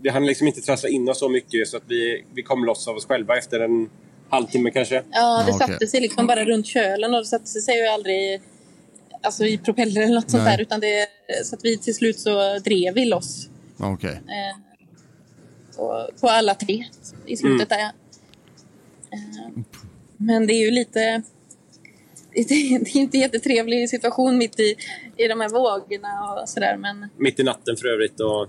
A: Vi hann liksom inte trassla in oss så mycket så att vi, vi kom loss av oss själva efter en halvtimme kanske.
C: Ja, det satte sig liksom bara runt kölen och det satte sig ju aldrig alltså, i propeller eller något sånt
B: Nej.
C: där. Utan det, så att vi till slut så drev vi loss
B: Okej.
C: eh, på, på alla tre i slutet där. Eh, men det är ju lite... Det, det är inte en jättetrevlig situation mitt i, i de här vågorna och sådär. Men
A: Mitt i natten för övrigt. Och,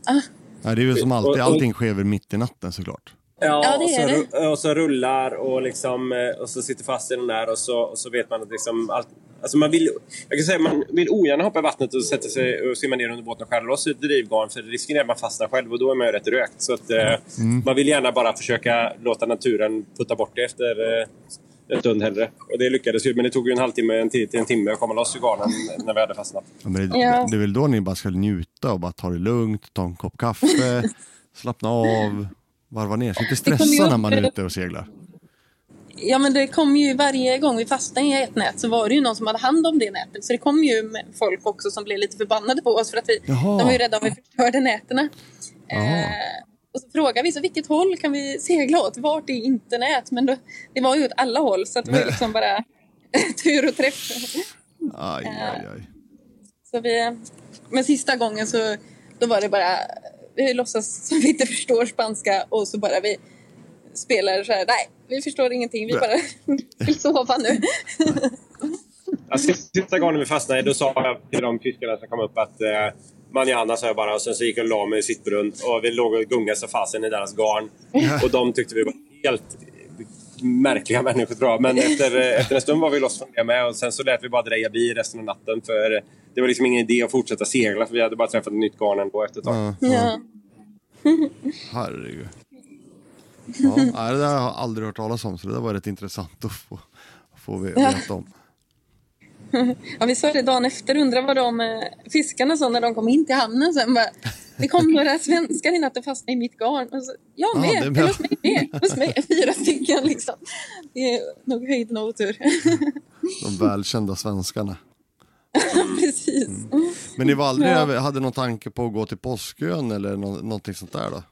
B: Ja, det är ju som alltid, allting sker väl mitt i natten såklart.
A: Ja, och, så,
C: det.
A: och så rullar och, liksom, eh, och så sitter fast i den där och så, och så vet man att liksom allt, alltså man vill, jag kan säga man vill ogärna hoppa i vattnet och sätta sig och simma ner under båten och skära loss ett drivgarn för risken är att man fastnar själv och då är man ju rätt rökt. Så att, eh, man vill gärna bara försöka låta naturen putta bort det efter eh, en stund hellre. Och det lyckades ju, men det tog ju en halvtimme en tid till en timme att komma loss ur garnen när vi hade fastnat.
B: Ja, men det,
C: Ja.
B: det är väl då ni bara ska njuta och bara ta det lugnt, ta en kopp kaffe, slappna av, varva ner sig. Inte stressa när man är ute och seglar.
C: Ja, men det kom ju varje gång vi fastnade i ett nät så var det ju någon som hade hand om det nätet. Så det kom ju med folk också som blev lite förbannade på oss för att vi,
B: Jaha.
C: de var ju rädda om vi förstörde nätena.
B: Jaha.
C: Eh, och så frågade vi så vilket håll kan vi segla åt? Vart är inte nät? Men då, det var ju åt alla håll så att det var ju liksom bara tur och träff.
B: Aj, aj, aj.
C: Så vi, men sista gången så då var det bara vi låtsas som vi inte förstår spanska och så bara vi spelar så här. Nej, vi förstår ingenting. Vi bara vill sova nu.
A: Alltså, sista gången vi fastnade då sa jag till de fiskarna som kom upp att eh, manana sa jag bara och sen så gick jag och la mig i sittbrunn och vi låg och gungade så fasen i deras garn. Och de tyckte vi var helt märkliga människor tror jag. Men efter, eh, efter en stund var vi loss från det med och sen så lät vi bara dreja bi resten av natten för det var liksom ingen idé att fortsätta segla för vi hade bara träffat ett nytt garn ändå efter ett tag.
B: Ja,
C: Ja.
B: herregud. Ja, det där har jag aldrig hört talas om så det där var rätt intressant att få, få ve- veta om.
C: Ja, vi sa det dagen efter, undrar vad de eh, fiskarna sa när de kom in till hamnen sen. Bara, det kom några svenskar i natt och fastnade i mitt garn. Och så, jag
B: Ja,
C: med,
B: är
C: eller hos mig med. Hos mig, fyra stycken liksom. Det är nog höjden av otur.
B: De välkända svenskarna.
C: Precis.
B: Men ni var aldrig,
C: Ja.
B: hade någon tanke på att gå till Påskön eller nå- någonting sånt där då?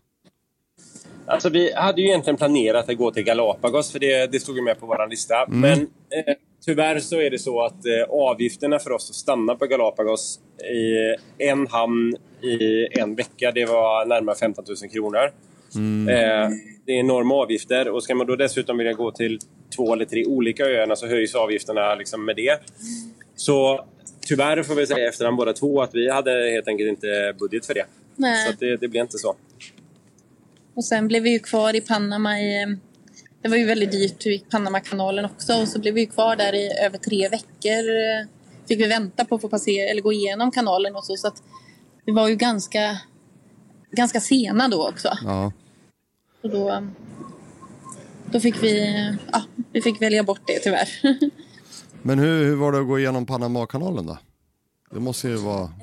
A: Alltså vi hade ju egentligen planerat att gå till Galapagos för det, det stod ju med på vår lista. Men eh, tyvärr så är det så att eh, avgifterna för oss att stanna på Galapagos i en hamn i en vecka, det var närmare 15 000 kronor. Eh, det är enorma avgifter och ska man då dessutom vilja gå till två eller tre olika öarna så höjs avgifterna liksom med det. Så tyvärr får vi säga efterhand båda två att vi hade helt enkelt inte budget för det.
C: Nej.
A: Så att det, det blev inte så.
C: Och sen blev vi ju kvar i Panama i... Det var ju väldigt dyrt i Panamakanalen också. Och så blev vi kvar där i över tre veckor. Fick vi vänta på att få passera, eller gå igenom kanalen och så. Så att vi var ju ganska, ganska sena då också.
B: Ja.
C: Och då, då fick vi, ja, vi fick välja bort det tyvärr.
B: Men hur, hur var det att gå igenom Panamakanalen då? Det måste ju vara...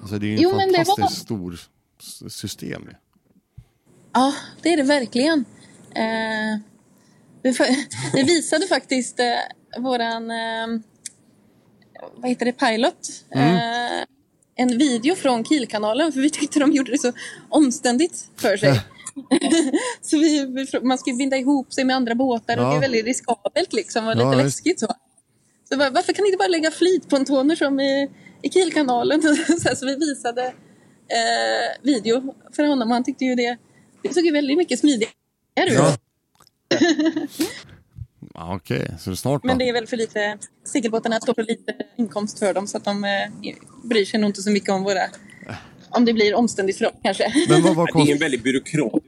B: Alltså det är ju
C: Jo,
B: en
C: det var-
B: fantastiskt stor system.
C: Ja, det är det verkligen. Eh, vi, vi visade faktiskt eh, våran, eh, vad heter det, pilot, eh, en video från Kielkanalen för vi tyckte de gjorde det så omständigt för sig. så vi, man ska binda ihop sig med andra båtar och
B: Ja.
C: det är väldigt riskabelt liksom och
B: Ja,
C: lite
B: visst.
C: läskigt så. Så bara, varför kan ni inte bara lägga flytpontoner som i, i Kielkanalen? så, så vi visade eh, video för honom och han tyckte ju det, det såg ju väldigt mycket smidigare ut.
B: Ja. ja, Okej, så det är snart då?
C: Men det är väl för lite, segelbåtarna står för lite inkomst för dem så att de eh, bryr sig nog inte så mycket om våra, om det blir omständigt för dem kanske.
B: Men vad, vad
A: Det är en
B: kost...
A: väldigt byråkratisk.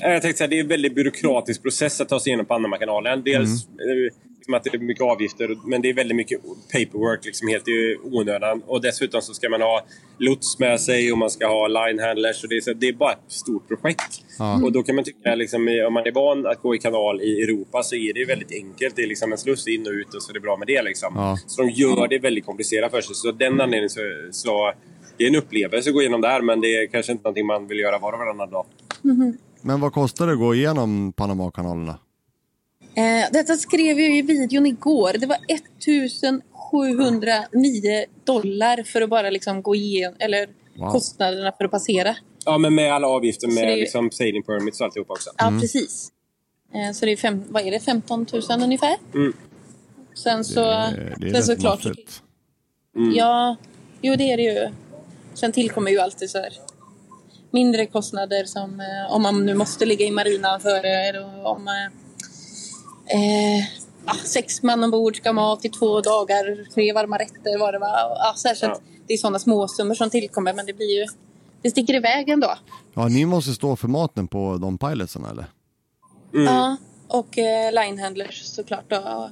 A: Jag tänkte säga, det är en väldigt byråkratisk process att ta sig igenom Panamakanalen. Dels eh, liksom att det är mycket avgifter, men det är väldigt mycket paperwork liksom helt i onödan. Och dessutom så ska man ha lots med sig och man ska ha line handlers. Och det, är så, det är bara ett stort projekt.
B: Ja.
A: Och då kan man tycka, liksom, om man är van att gå i kanal i Europa så är det väldigt enkelt. Det är liksom en sluss in och ut och så är det bra med det. Liksom.
B: Ja.
A: Så de gör det väldigt komplicerat för sig. Så den anledningen så, så det är en upplevelse att gå igenom där men det är kanske inte någonting man vill göra var och varannan dag.
B: Men vad kostar det att gå igenom Panama-kanalerna?
C: Eh, detta skrev jag i videon igår. Det var 1709 dollar för att bara liksom gå igenom, eller
B: Wow.
C: kostnaderna för att passera.
A: Ja, men med alla avgifter med
C: det
A: liksom sailing permits och alltihopa också.
C: Ja, precis. Eh, så det är, fem, vad är det, 15 000 ungefär.
A: Mm.
C: Sen så,
B: det, det är
C: sen
B: rätt
C: såklart,
B: maffigt.
C: ja, jo det är det ju. Sen tillkommer ju alltid så här mindre kostnader som eh, om man nu måste ligga i marinan för det. eller Om eh, eh, ah, sex man ombord ska mat i två dagar, tre varma rätter var det va. Så att
A: Ja.
C: Det är sådana småsummor som tillkommer men det blir ju, det sticker iväg ändå.
B: Ja, ni måste stå för maten på de pilotsen eller?
C: Ja, och eh, linehandlers såklart då.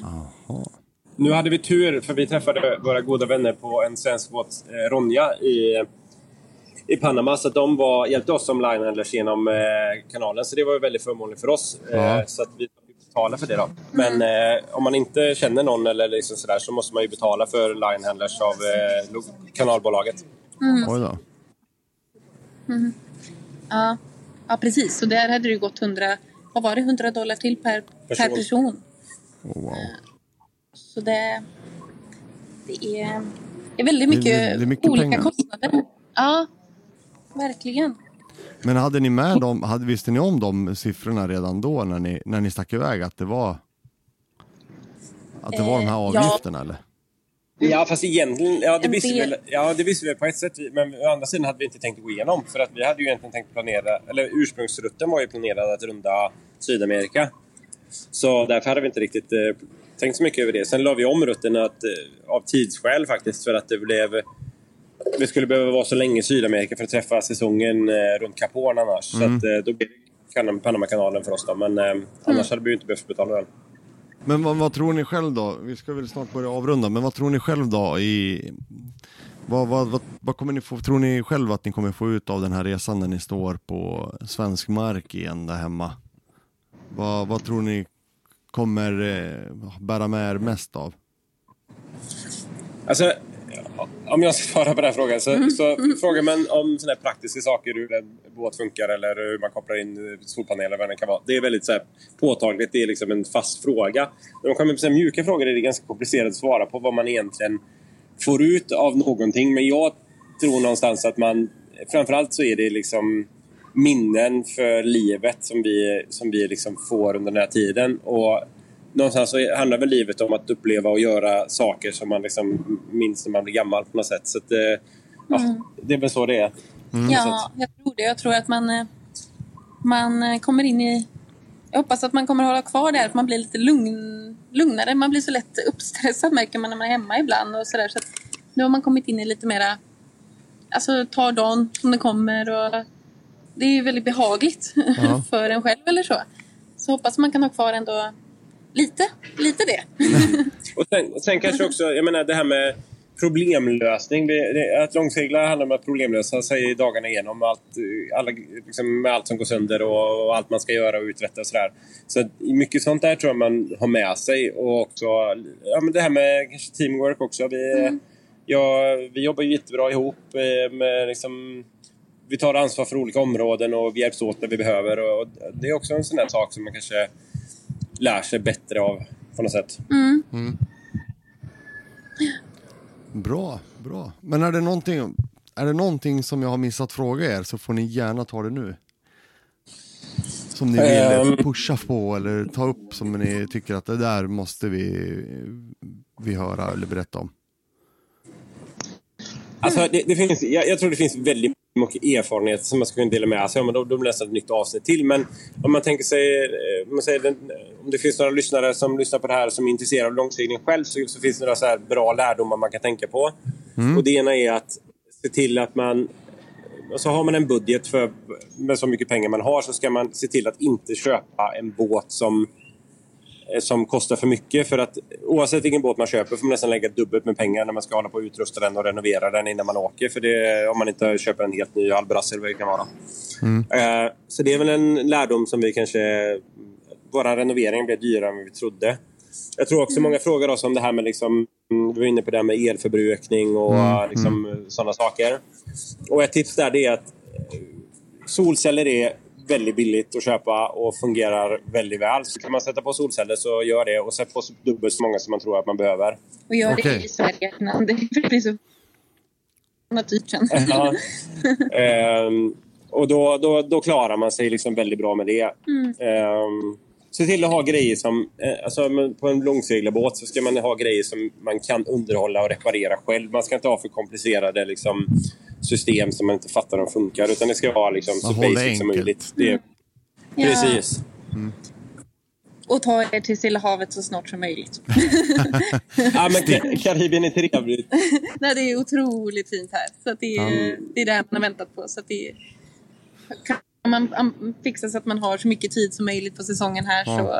B: Jaha.
A: Nu hade vi tur för vi träffade våra goda vänner på en svensk båt, eh, Ronja, i, i Panama. Så att de var, hjälpte oss som linehandlers genom eh, kanalen. Så det var ju väldigt förmånligt för oss.
B: Ja.
A: Eh, så att vi betala för det då. Men eh, om man inte känner någon eller liksom sådär så måste man ju betala för linehandlers av eh, kanalbolaget.
B: Oj då.
C: Ja, ja precis. Så där hade det ju gått 100, vad var det, 100 dollar till per person. Per
A: Person.
B: Oh, wow.
C: Så det, det, är, det är väldigt mycket,
B: det är mycket
C: olika
B: pengar.
C: kostnader. Ja, verkligen.
B: Men hade ni med dem, hade, visste ni om de siffrorna redan då när ni, när ni stack iväg? Att det var, att det var de här
C: Eh, ja.
B: avgifterna eller?
A: Ja, fast egentligen... Ja, det visste, vi väl, ja, det visste vi på ett sätt. Men å andra sidan hade vi inte tänkt gå igenom. För att vi hade ju egentligen tänkt planera... Eller ursprungsrutten var ju planerad att runda Sydamerika. Så därför hade vi inte riktigt eh, tänkt så mycket över det. Sen la vi om rutten att, eh, av tidsskäl faktiskt. För att det blev... Vi skulle behöva vara så länge i Sydamerika för att träffa säsongen eh, runt Cap Horn annars. Så att, eh, då blev det Panam- Panamakanalen för oss då. Men eh, annars hade vi ju inte behövt betala den.
B: Men vad, vad tror ni själv då? Vi ska väl snart börja avrunda, men vad tror ni själv då i... Vad, vad, vad, kommer ni få, tror ni själv att ni kommer få ut av den här resan när ni står på svensk mark igen där hemma? Vad, vad tror ni kommer eh, bära med er mest av?
A: Alltså, om jag ska svara på den här frågan så, så frågar man om såna här praktiska saker, hur en båt funkar eller hur man kopplar in solpaneler vad det kan vara. Det är väldigt så här, påtagligt, det är liksom en fast fråga. När de kommer på mjuka frågor är det ganska komplicerat att svara på vad man egentligen får ut av någonting. Men jag tror någonstans att man, framförallt så är det liksom minnen för livet som vi, som vi liksom får under den här tiden. Och någonstans så handlar väl livet om att uppleva och göra saker som man liksom minns när man blir gammal på något sätt. Så att, eh, ja, det är väl så det är.
C: Ja, jag tror det. Jag tror att man, eh, man eh, kommer in i... Jag hoppas att man kommer hålla kvar där, att man blir lite lugn, lugnare. Man blir så lätt uppstressad märker man när man är hemma ibland. Och så där. Så att nu har man kommit in i lite mera... Alltså tar dagen som den kommer. Och det är ju väldigt behagligt
B: Ja.
C: för en själv eller så. Så hoppas man kan ha kvar ändå lite, lite det.
A: Och sen, sen kanske också, jag menar det här med problemlösning. Att långsegla handlar om att problemlösa sig dagarna igenom. Allt, alla, liksom, med allt som går sönder och, och allt man ska göra och uträtta och sådär. Så mycket sånt där tror jag man har med sig. Och också ja, men det här med kanske teamwork också. Vi, ja, vi jobbar ju jättebra ihop. eh, Med, liksom, vi tar ansvar för olika områden och vi hjälps åt när vi behöver. Och det är också en sån där sak som man kanske lär sig bättre av på något sätt.
B: Bra, bra. Men är det någonting, är det någonting som jag har missat fråga er så får ni gärna ta det nu. Som ni vill
A: Ehm.
B: pusha på eller ta upp som ni tycker att det där måste vi, vi höra eller berätta om.
A: Alltså, det, det finns, jag, jag tror det finns väldigt mycket erfarenhet som man ska kunna dela med sig men Då, då blir det nästan ett nytt avsnitt till. Men om man tänker sig, eh, om, man säger, den, om det finns några lyssnare som lyssnar på det här som är intresserade av långsegling själv så, så finns det några så bra lärdomar man kan tänka på. Och det ena är att se till att man och så har man en budget för med så mycket pengar man har så ska man se till att inte köpa en båt som eh, som kostar för mycket. För att oavsett vilken båt man köper får man nästan lägga dubbelt med pengar när man ska hålla på och utrusta den och renovera den innan man åker. För det, om man inte köper en helt ny Albrass eller vad det kan vara. Eh, så det är väl en lärdom som vi kanske... Våra renoveringar blev dyrare än vi trodde. jag tror också många frågar oss om det här med, liksom, mm, vi var inne på det här med elförbrukning och
B: Mm,
A: liksom, sådana saker. Och ett tips där det är att eh, solceller är väldigt billigt att köpa och fungerar väldigt väl. Så kan man sätta på solceller så gör det och sätt på dubbelt så många som man tror att man behöver.
C: Och gör det i Sverige innan det blir så dyrt sen.
A: Ja. Ehm, och då, då, då klarar man sig liksom väldigt bra med det. Ehm, se till att ha grejer som... Eh, alltså på en långseglarbåt så ska man ha grejer som man kan underhålla och reparera själv. Man ska inte ha för komplicerade liksom, system som man inte fattar om funkar. Utan det ska vara liksom, så
B: Man
A: basic som
B: enkelt.
A: möjligt. Det,
C: Ja.
A: Precis.
C: Och ta er till Stilla havet så snart som möjligt.
A: Ja, men Ka- Karibien är trevligt.
C: Nej, det är otroligt fint här. Så att det, är, det är det här man har väntat på. Så att det är, kan man fixa så att man har så mycket tid som möjligt på säsongen här så,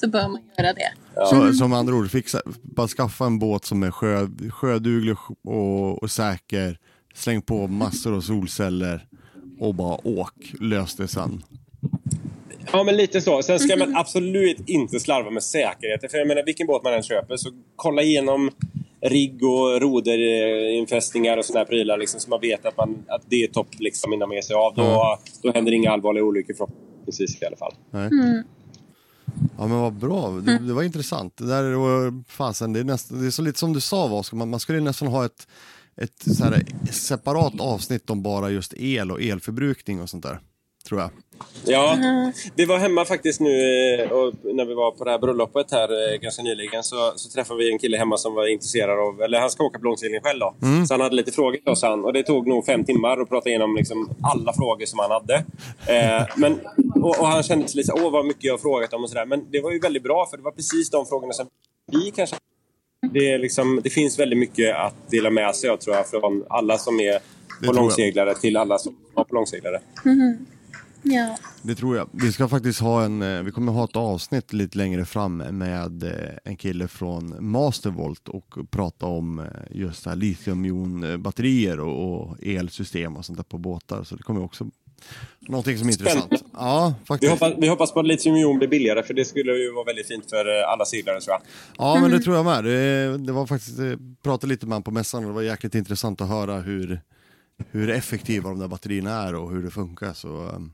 C: så bör man göra det.
B: Så, som andra ord, fixa, bara skaffa en båt som är sjö, sjöduglig och, och säker. Släng på massor av solceller och bara åk. Lös det sen.
A: Ja, men lite så. Sen ska man absolut inte slarva med säkerheten. För jag menar, vilken båt man än köper, så kolla igenom rigg och roderinfästningar och sådana här prylar liksom, så man vet att, man, att det är topp liksom, innan man ger sig av. Då, då händer inga allvarliga olyckor förhoppningsvis i alla fall.
B: Nej. Ja men vad bra, det, det var intressant. Det där var fasen, det är, nästan, det är så lite som du sa Vaska, man, man skulle nästan ha ett, ett så här, separat avsnitt om bara just el och elförbrukning och sånt där. Tror jag.
A: Ja, vi var hemma faktiskt nu eh, och när vi var på det här bröllopet här eh, ganska nyligen så, så träffade vi en kille hemma som var intresserad av, eller han ska åka på långsegling själv då. Så han hade lite frågor till oss han och det tog nog fem timmar att prata igenom liksom alla frågor som han hade. Eh, men, och, och han kände sig lite så, åh vad mycket jag har frågat om och sådär. Men det var ju väldigt bra för det var precis de frågorna som vi kanske det, är liksom, det finns väldigt mycket att dela med sig av tror jag från alla som är på långseglare till alla som var på långseglare.
C: Ja.
B: Det tror jag. Vi ska faktiskt ha en, eh, vi kommer ha ett avsnitt lite längre fram med eh, en kille från Mastervolt och prata om eh, just här litiumjonbatterier och, och elsystem och sånt där på båtar. Så det kommer också någonting som är
A: Spännande.
B: intressant. Ja,
A: Vi
B: faktiskt.
A: hoppas, vi hoppas på att litiumjon blir billigare för det skulle ju vara väldigt fint för eh, alla seglare tror jag.
B: Ja, men det tror jag med. Det, det var faktiskt, eh, pratade lite med honom på mässan och det var jäkligt intressant att höra hur, hur effektiva de där batterierna är och hur det funkar. Så, um,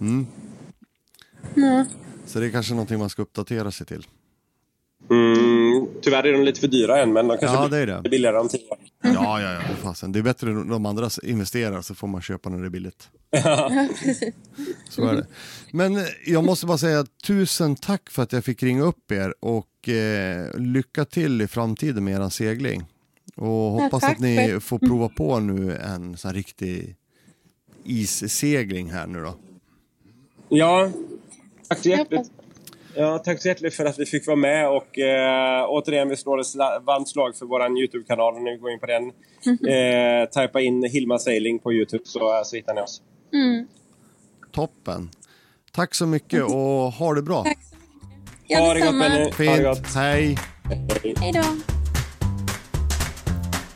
B: mm. så det är kanske någonting man ska uppdatera sig till.
A: Mm, tyvärr är de lite för dyra än men de kanske
B: Ja,
A: blir
B: det är det.
A: billigare om tio år.
B: Ja, ja, ja, fasen. Det är bättre när de andra investerar så får man köpa när det är billigt. Så är det. Men eh, jag måste bara säga tusen tack för att jag fick ringa upp er och eh, lycka till i framtiden med er segling. Och hoppas
C: tack
B: att ni får prova på nu en sån här riktig issegling här nu då.
A: Ja, tack så hjärtligt. Ja, tack så hjärtligt för att vi fick vara med och eh, återigen vi slår ett varmt slag för vår Youtube-kanal. När vi går in på den, eh, typa in Hilma Sailing på Youtube så, så hittar ni oss.
C: Mm.
B: Toppen. Tack så mycket och ha det bra.
C: Tack så mycket.
A: Ha det gott. Benny. Ha det gott.
B: Fint.
A: Hej.
C: Hej då.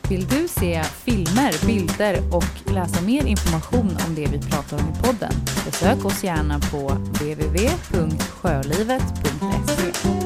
D: Vill du se filmer, bilder och läsa mer information om det vi pratar om i podden? Besök oss gärna på www.sjölivet.se.